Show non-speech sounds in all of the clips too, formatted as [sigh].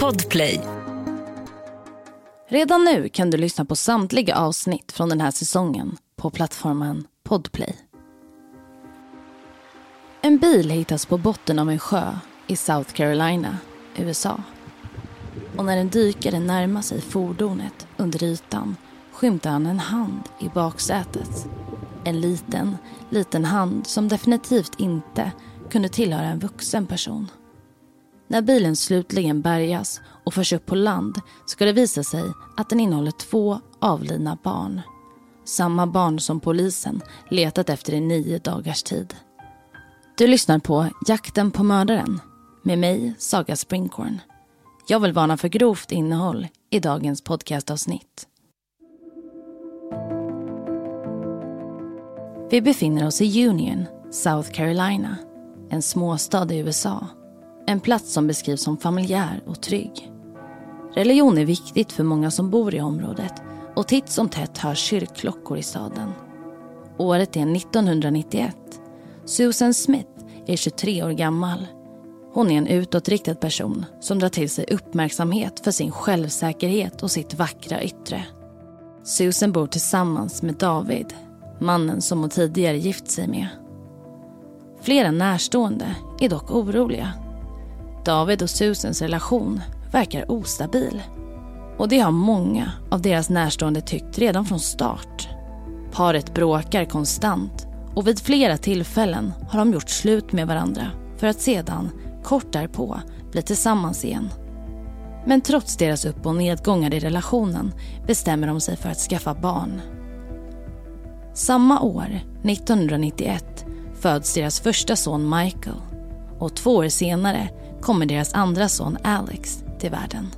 Podplay. Redan nu kan du lyssna på samtliga avsnitt från den här säsongen på plattformen Podplay. En bil hittas på botten av en sjö i South Carolina, USA. Och när en dykare närmar sig fordonet under ytan skymtar han en hand i baksätet. En liten, liten hand som definitivt inte kunde tillhöra en vuxen person. När bilen slutligen bärgas och förs upp på land ska det visa sig att den innehåller två avlidna barn. Samma barn som polisen letat efter i nio dagars tid. Du lyssnar på Jakten på mördaren med mig, Saga Springhorn. Jag vill varna för grovt innehåll i dagens podcastavsnitt. Vi befinner oss i Union, South Carolina. En småstad i USA. En plats som beskrivs som familjär och trygg. Religion är viktigt för många som bor i området och titt som tätt hörs kyrkklockor i staden. Året är 1991. Susan Smith är 23 år gammal. Hon är en utåtriktad person som drar till sig uppmärksamhet för sin självsäkerhet och sitt vackra yttre. Susan bor tillsammans med David, mannen som hon tidigare gift sig med. Flera närstående är dock oroliga. David och Susans relation verkar ostabil. Och det har många av deras närstående tyckt redan från start. Paret bråkar konstant och vid flera tillfällen har de gjort slut med varandra för att sedan, kort därpå, bli tillsammans igen. Men trots deras upp och nedgångar i relationen bestämmer de sig för att skaffa barn. Samma år, 1991, föds deras första son Michael och två år senare kommer deras andra son Alex till världen.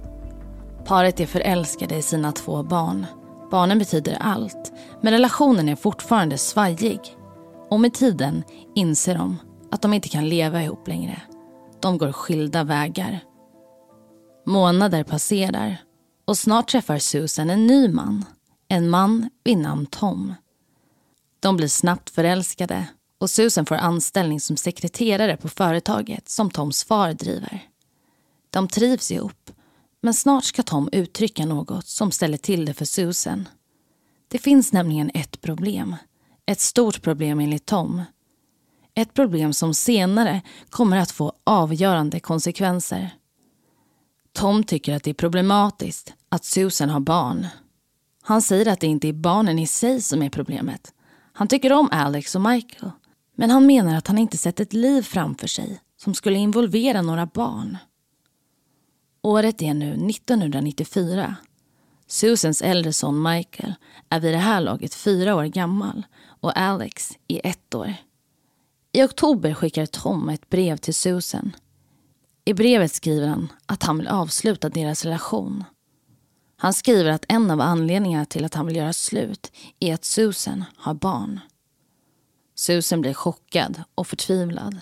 Paret är förälskade i sina två barn. Barnen betyder allt, men relationen är fortfarande svajig. Och med tiden inser de att de inte kan leva ihop längre. De går skilda vägar. Månader passerar och snart träffar Susan en ny man. En man vid namn Tom. De blir snabbt förälskade och Susan får anställning som sekreterare på företaget som Toms far driver. De trivs ihop, men snart ska Tom uttrycka något som ställer till det för Susan. Det finns nämligen ett problem. Ett stort problem enligt Tom. Ett problem som senare kommer att få avgörande konsekvenser. Tom tycker att det är problematiskt att Susan har barn. Han säger att det inte är barnen i sig som är problemet. Han tycker om Alex och Michael. Men han menar att han inte sett ett liv framför sig som skulle involvera några barn. Året är nu 1994. Susans äldre son Michael är vid det här laget fyra år gammal och Alex är ett år. I oktober skickar Tom ett brev till Susan. I brevet skriver han att han vill avsluta deras relation. Han skriver att en av anledningarna till att han vill göra slut är att Susan har barn. Susan blir chockad och förtvivlad.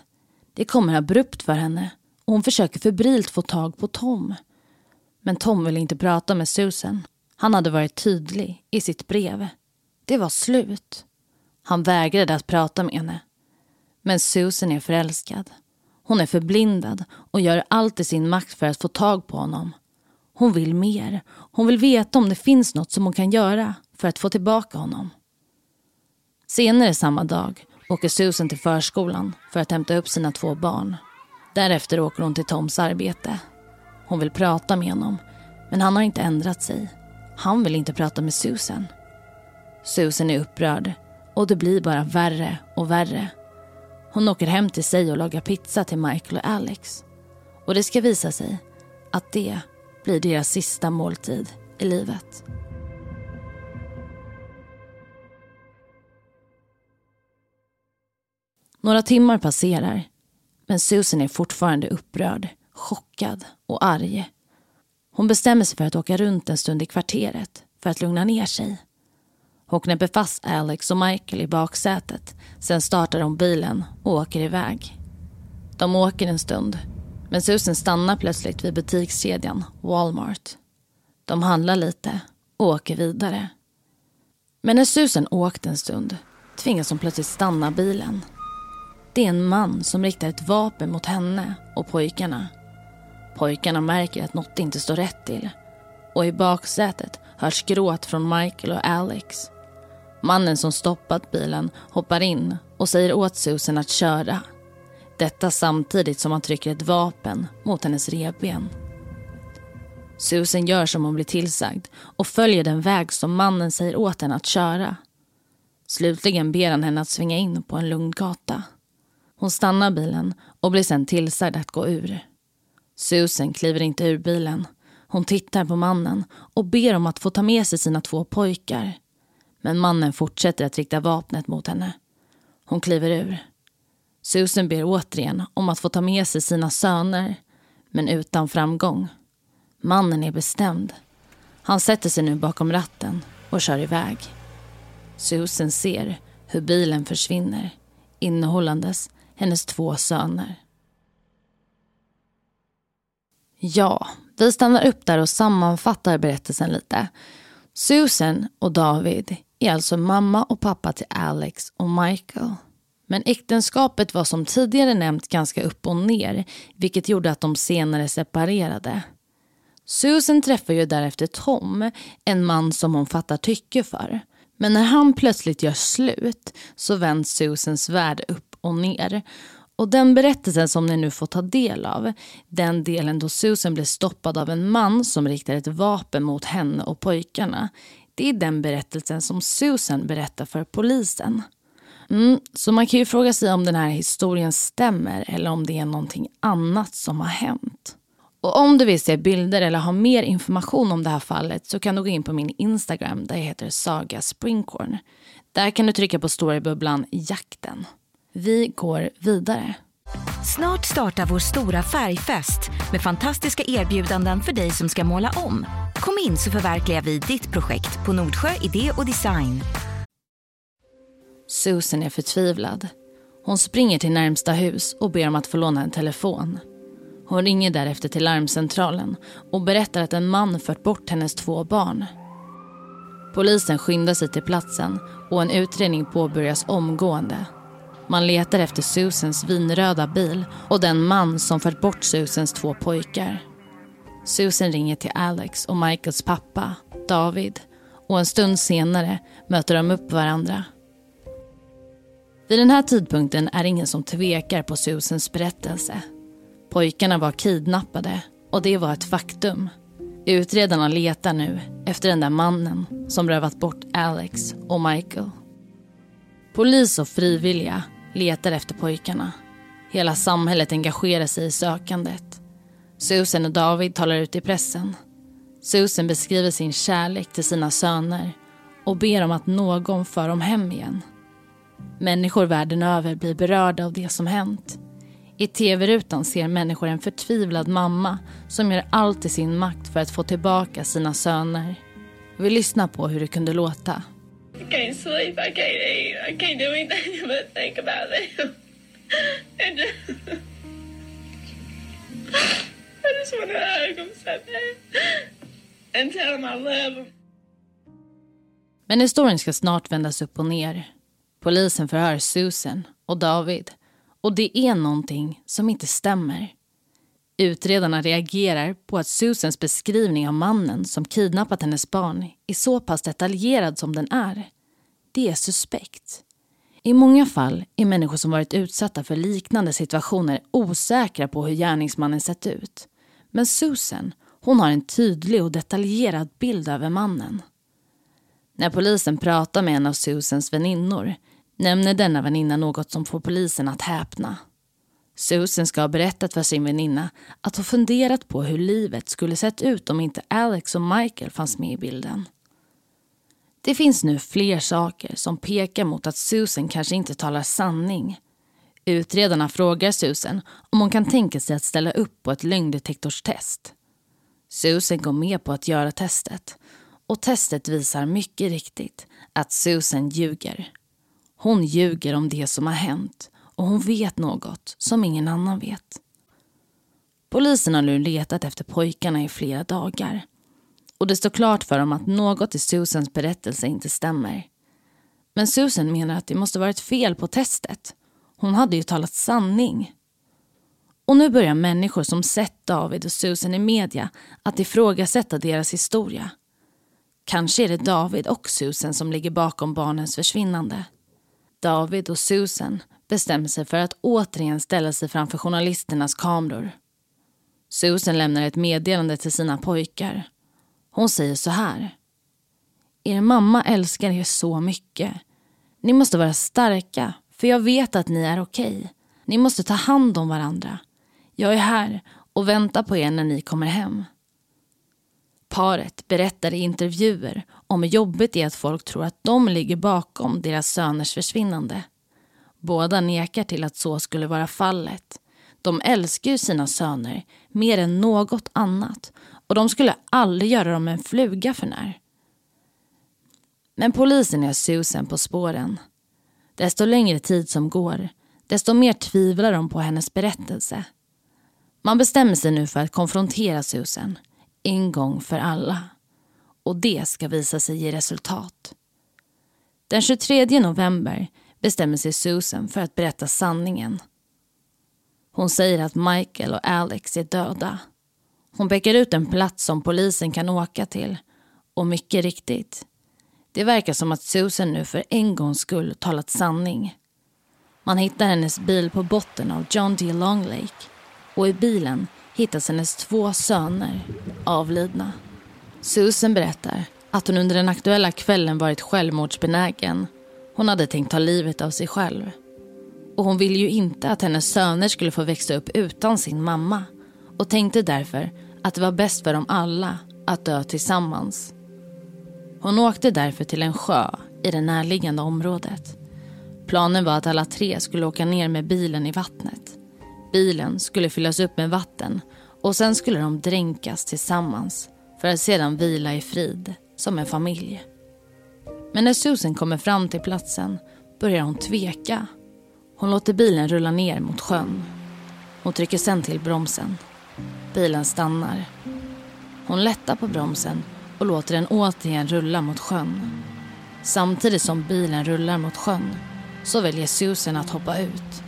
Det kommer abrupt för henne och hon försöker febrilt få tag på Tom. Men Tom vill inte prata med Susan. Han hade varit tydlig i sitt brev. Det var slut. Han vägrade att prata med henne. Men Susan är förälskad. Hon är förblindad och gör allt i sin makt för att få tag på honom. Hon vill mer. Hon vill veta om det finns något som hon kan göra för att få tillbaka honom. Senare samma dag åker Susan till förskolan för att hämta upp sina två barn. Därefter åker hon till Toms arbete. Hon vill prata med honom, men han har inte ändrat sig. Han vill inte prata med Susan. Susan är upprörd och det blir bara värre och värre. Hon åker hem till sig och lagar pizza till Michael och Alex. Och det ska visa sig att det blir deras sista måltid i livet. Några timmar passerar, men Susan är fortfarande upprörd, chockad och arg. Hon bestämmer sig för att åka runt en stund i kvarteret för att lugna ner sig. Hon knäpper fast Alex och Michael i baksätet. Sen startar de bilen och åker iväg. De åker en stund, men Susan stannar plötsligt vid butikskedjan Walmart. De handlar lite och åker vidare. Men när Susan åkt en stund tvingas hon plötsligt stanna bilen det är en man som riktar ett vapen mot henne och pojkarna. Pojkarna märker att något inte står rätt till. Och i baksätet hörs gråt från Michael och Alex. Mannen som stoppat bilen hoppar in och säger åt Susan att köra. Detta samtidigt som han trycker ett vapen mot hennes revben. Susan gör som hon blir tillsagd och följer den väg som mannen säger åt henne att köra. Slutligen ber han henne att svänga in på en lugn gata. Hon stannar bilen och blir sen tillsagd att gå ur. Susan kliver inte ur bilen. Hon tittar på mannen och ber om att få ta med sig sina två pojkar. Men mannen fortsätter att rikta vapnet mot henne. Hon kliver ur. Susan ber återigen om att få ta med sig sina söner, men utan framgång. Mannen är bestämd. Han sätter sig nu bakom ratten och kör iväg. Susan ser hur bilen försvinner innehållandes hennes två söner. Ja, vi stannar upp där och sammanfattar berättelsen lite. Susan och David är alltså mamma och pappa till Alex och Michael. Men äktenskapet var som tidigare nämnt ganska upp och ner vilket gjorde att de senare separerade. Susan träffar ju därefter Tom, en man som hon fattar tycke för. Men när han plötsligt gör slut så vänds Susans värld upp och ner. Och den berättelsen som ni nu får ta del av, den delen då Susan blir stoppad av en man som riktar ett vapen mot henne och pojkarna, det är den berättelsen som Susan berättar för polisen. Mm, så man kan ju fråga sig om den här historien stämmer eller om det är någonting annat som har hänt. Och om du vill se bilder eller ha mer information om det här fallet så kan du gå in på min Instagram där jag heter Saga Springcorn. Där kan du trycka på storybubblan Jakten. Vi går vidare. Snart startar vår stora färgfest med fantastiska erbjudanden för dig som ska måla om. Kom in så förverkligar vi ditt projekt på Nordsjö Idé och Design. Susan är förtvivlad. Hon springer till närmsta hus och ber om att få låna en telefon. Hon ringer därefter till larmcentralen och berättar att en man fört bort hennes två barn. Polisen skyndar sig till platsen och en utredning påbörjas omgående. Man letar efter Susans vinröda bil och den man som fört bort Susans två pojkar. Susan ringer till Alex och Michaels pappa, David och en stund senare möter de upp varandra. Vid den här tidpunkten är det ingen som tvekar på Susans berättelse. Pojkarna var kidnappade och det var ett faktum. Utredarna letar nu efter den där mannen som rövat bort Alex och Michael. Polis och frivilliga letar efter pojkarna. Hela samhället engagerar sig i sökandet. Susan och David talar ut i pressen. Susan beskriver sin kärlek till sina söner och ber om att någon för dem hem igen. Människor världen över blir berörda av det som hänt. I tv-rutan ser människor en förtvivlad mamma som gör allt i sin makt för att få tillbaka sina söner. Vi lyssnar på hur det kunde låta. I can't sleep, I can't eat, I can't do anything [laughs] but think about them. [laughs] And uh, [laughs] I just want to hug them so bad and tell them I love them. Men historien ska snart vändas upp och ner. Polisen förhör Susan och David och det är någonting som inte stämmer. Utredarna reagerar på att Susans beskrivning av mannen som kidnappat hennes barn är så pass detaljerad som den är. Det är suspekt. I många fall är människor som varit utsatta för liknande situationer osäkra på hur gärningsmannen sett ut. Men Susan, hon har en tydlig och detaljerad bild över mannen. När polisen pratar med en av Susans väninnor nämner denna väninna något som får polisen att häpna. Susan ska ha berättat för sin väninna att hon funderat på hur livet skulle sett ut om inte Alex och Michael fanns med i bilden. Det finns nu fler saker som pekar mot att Susan kanske inte talar sanning. Utredarna frågar Susan om hon kan tänka sig att ställa upp på ett lögndetektorstest. Susan går med på att göra testet och testet visar mycket riktigt att Susan ljuger. Hon ljuger om det som har hänt och hon vet något som ingen annan vet. Polisen har nu letat efter pojkarna i flera dagar. Och det står klart för dem att något i Susans berättelse inte stämmer. Men Susan menar att det måste varit fel på testet. Hon hade ju talat sanning. Och nu börjar människor som sett David och Susan i media att ifrågasätta deras historia. Kanske är det David och Susan som ligger bakom barnens försvinnande. David och Susan bestämmer sig för att återigen ställa sig framför journalisternas kameror. Susan lämnar ett meddelande till sina pojkar. Hon säger så här. Er mamma älskar er så mycket. Ni måste vara starka, för jag vet att ni är okej. Okay. Ni måste ta hand om varandra. Jag är här och väntar på er när ni kommer hem. Paret berättar i intervjuer om hur jobbigt det är att folk tror att de ligger bakom deras söners försvinnande. Båda nekar till att så skulle vara fallet. De älskar ju sina söner mer än något annat och de skulle aldrig göra dem en fluga för när. Men polisen är Susan på spåren. Desto längre tid som går, desto mer tvivlar de på hennes berättelse. Man bestämmer sig nu för att konfrontera Susan, en gång för alla. Och det ska visa sig ge resultat. Den 23 november bestämmer sig Susan för att berätta sanningen. Hon säger att Michael och Alex är döda. Hon pekar ut en plats som polisen kan åka till. Och mycket riktigt, det verkar som att Susan nu för en gångs skull talat sanning. Man hittar hennes bil på botten av John D. Long Lake och i bilen hittas hennes två söner avlidna. Susan berättar att hon under den aktuella kvällen varit självmordsbenägen. Hon hade tänkt ta livet av sig själv. Och hon ville ju inte att hennes söner skulle få växa upp utan sin mamma och tänkte därför att det var bäst för dem alla att dö tillsammans. Hon åkte därför till en sjö i det närliggande området. Planen var att alla tre skulle åka ner med bilen i vattnet. Bilen skulle fyllas upp med vatten och sen skulle de dränkas tillsammans för att sedan vila i frid som en familj. Men när Susan kommer fram till platsen börjar hon tveka. Hon låter bilen rulla ner mot sjön. Hon trycker sen till bromsen. Bilen stannar. Hon lättar på bromsen och låter den återigen rulla mot sjön. Samtidigt som bilen rullar mot sjön så väljer Susan att hoppa ut.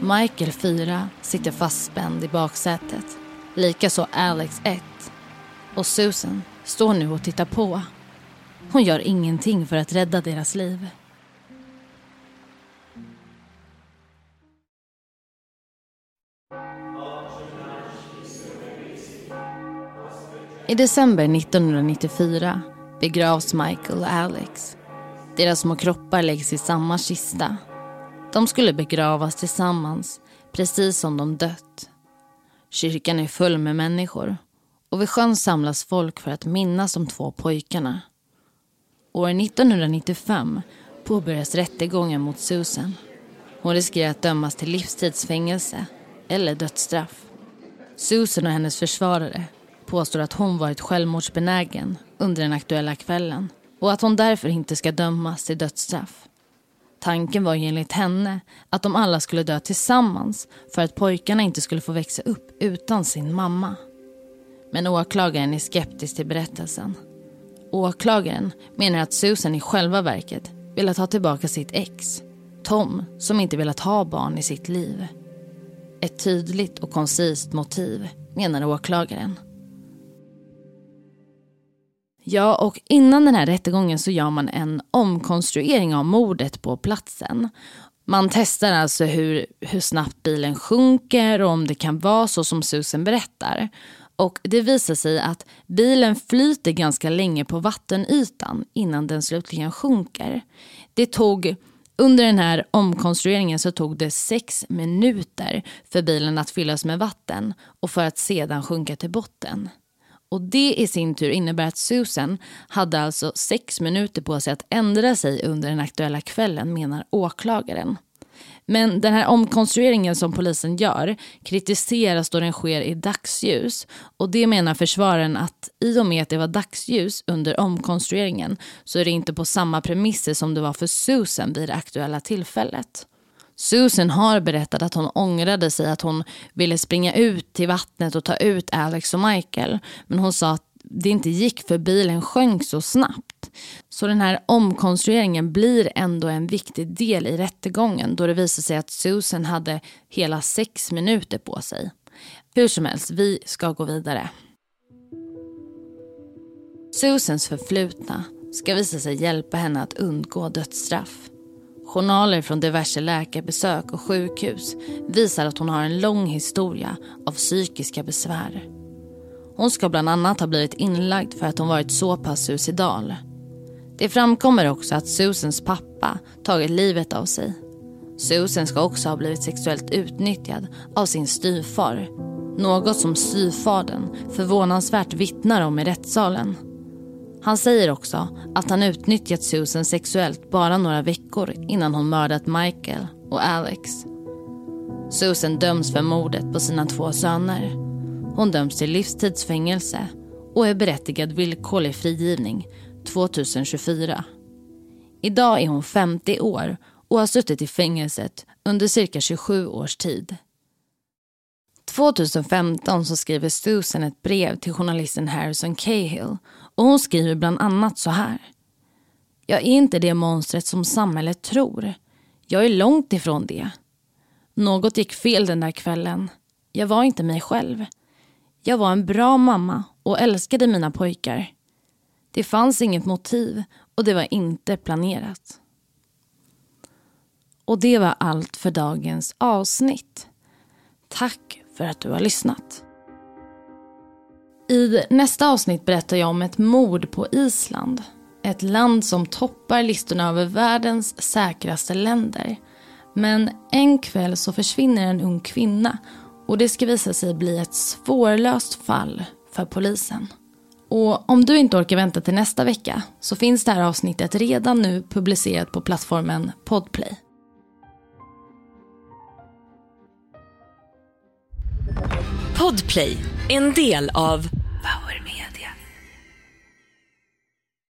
Michael 4 sitter fastspänd i baksätet. Likaså Alex 1. Och Susan står nu och tittar på. Hon gör ingenting för att rädda deras liv. I december 1994 begravs Michael och Alex. Deras små kroppar läggs i samma kista. De skulle begravas tillsammans, precis som de dött. Kyrkan är full med människor och vid sjön samlas folk för att minnas de två pojkarna. År 1995 påbörjas rättegången mot Susan. Hon riskerar att dömas till livstidsfängelse eller dödsstraff. Susan och hennes försvarare påstår att hon varit självmordsbenägen under den aktuella kvällen och att hon därför inte ska dömas till dödsstraff. Tanken var enligt henne att de alla skulle dö tillsammans för att pojkarna inte skulle få växa upp utan sin mamma. Men åklagaren är skeptisk till berättelsen. Åklagaren menar att Susan i själva verket velat ha tillbaka sitt ex, Tom, som inte velat ha barn i sitt liv. Ett tydligt och koncist motiv, menar åklagaren. Ja, och innan den här rättegången så gör man en omkonstruering av mordet på platsen. Man testar alltså hur, hur snabbt bilen sjunker och om det kan vara så som Susan berättar. Och det visar sig att bilen flyter ganska länge på vattenytan innan den slutligen sjunker. Det tog under den här omkonstrueringen så tog det sex minuter för bilen att fyllas med vatten och för att sedan sjunka till botten. Och Det i sin tur innebär att Susan hade alltså sex minuter på sig att ändra sig under den aktuella kvällen, menar åklagaren. Men den här omkonstrueringen som polisen gör kritiseras då den sker i dagsljus. Och det menar försvararen att i och med att det var dagsljus under omkonstrueringen så är det inte på samma premisser som det var för Susan vid det aktuella tillfället. Susan har berättat att hon ångrade sig att hon ville springa ut till vattnet och ta ut Alex och Michael. Men hon sa att det inte gick för bilen sjönk så snabbt. Så den här omkonstrueringen blir ändå en viktig del i rättegången då det visar sig att Susan hade hela sex minuter på sig. Hur som helst, vi ska gå vidare. Susans förflutna ska visa sig hjälpa henne att undgå dödsstraff. Journaler från diverse läkarbesök och sjukhus visar att hon har en lång historia av psykiska besvär. Hon ska bland annat ha blivit inlagd för att hon varit så pass suicidal. Det framkommer också att Susans pappa tagit livet av sig. Susan ska också ha blivit sexuellt utnyttjad av sin styvfar. Något som styvfadern förvånansvärt vittnar om i rättssalen. Han säger också att han utnyttjat Susan sexuellt bara några veckor innan hon mördat Michael och Alex. Susan döms för mordet på sina två söner. Hon döms till livstidsfängelse och är berättigad villkorlig frigivning 2024. Idag är hon 50 år och har suttit i fängelset under cirka 27 års tid. 2015 så skriver Susan ett brev till journalisten Harrison Cahill och hon skriver bland annat så här. Jag är inte det monstret som samhället tror. Jag är långt ifrån det. Något gick fel den där kvällen. Jag var inte mig själv. Jag var en bra mamma och älskade mina pojkar. Det fanns inget motiv och det var inte planerat. Och det var allt för dagens avsnitt. Tack för att du har lyssnat. I nästa avsnitt berättar jag om ett mord på Island. Ett land som toppar listorna över världens säkraste länder. Men en kväll så försvinner en ung kvinna och det ska visa sig bli ett svårlöst fall för polisen. Och om du inte orkar vänta till nästa vecka så finns det här avsnittet redan nu publicerat på plattformen Podplay. Podplay, en del av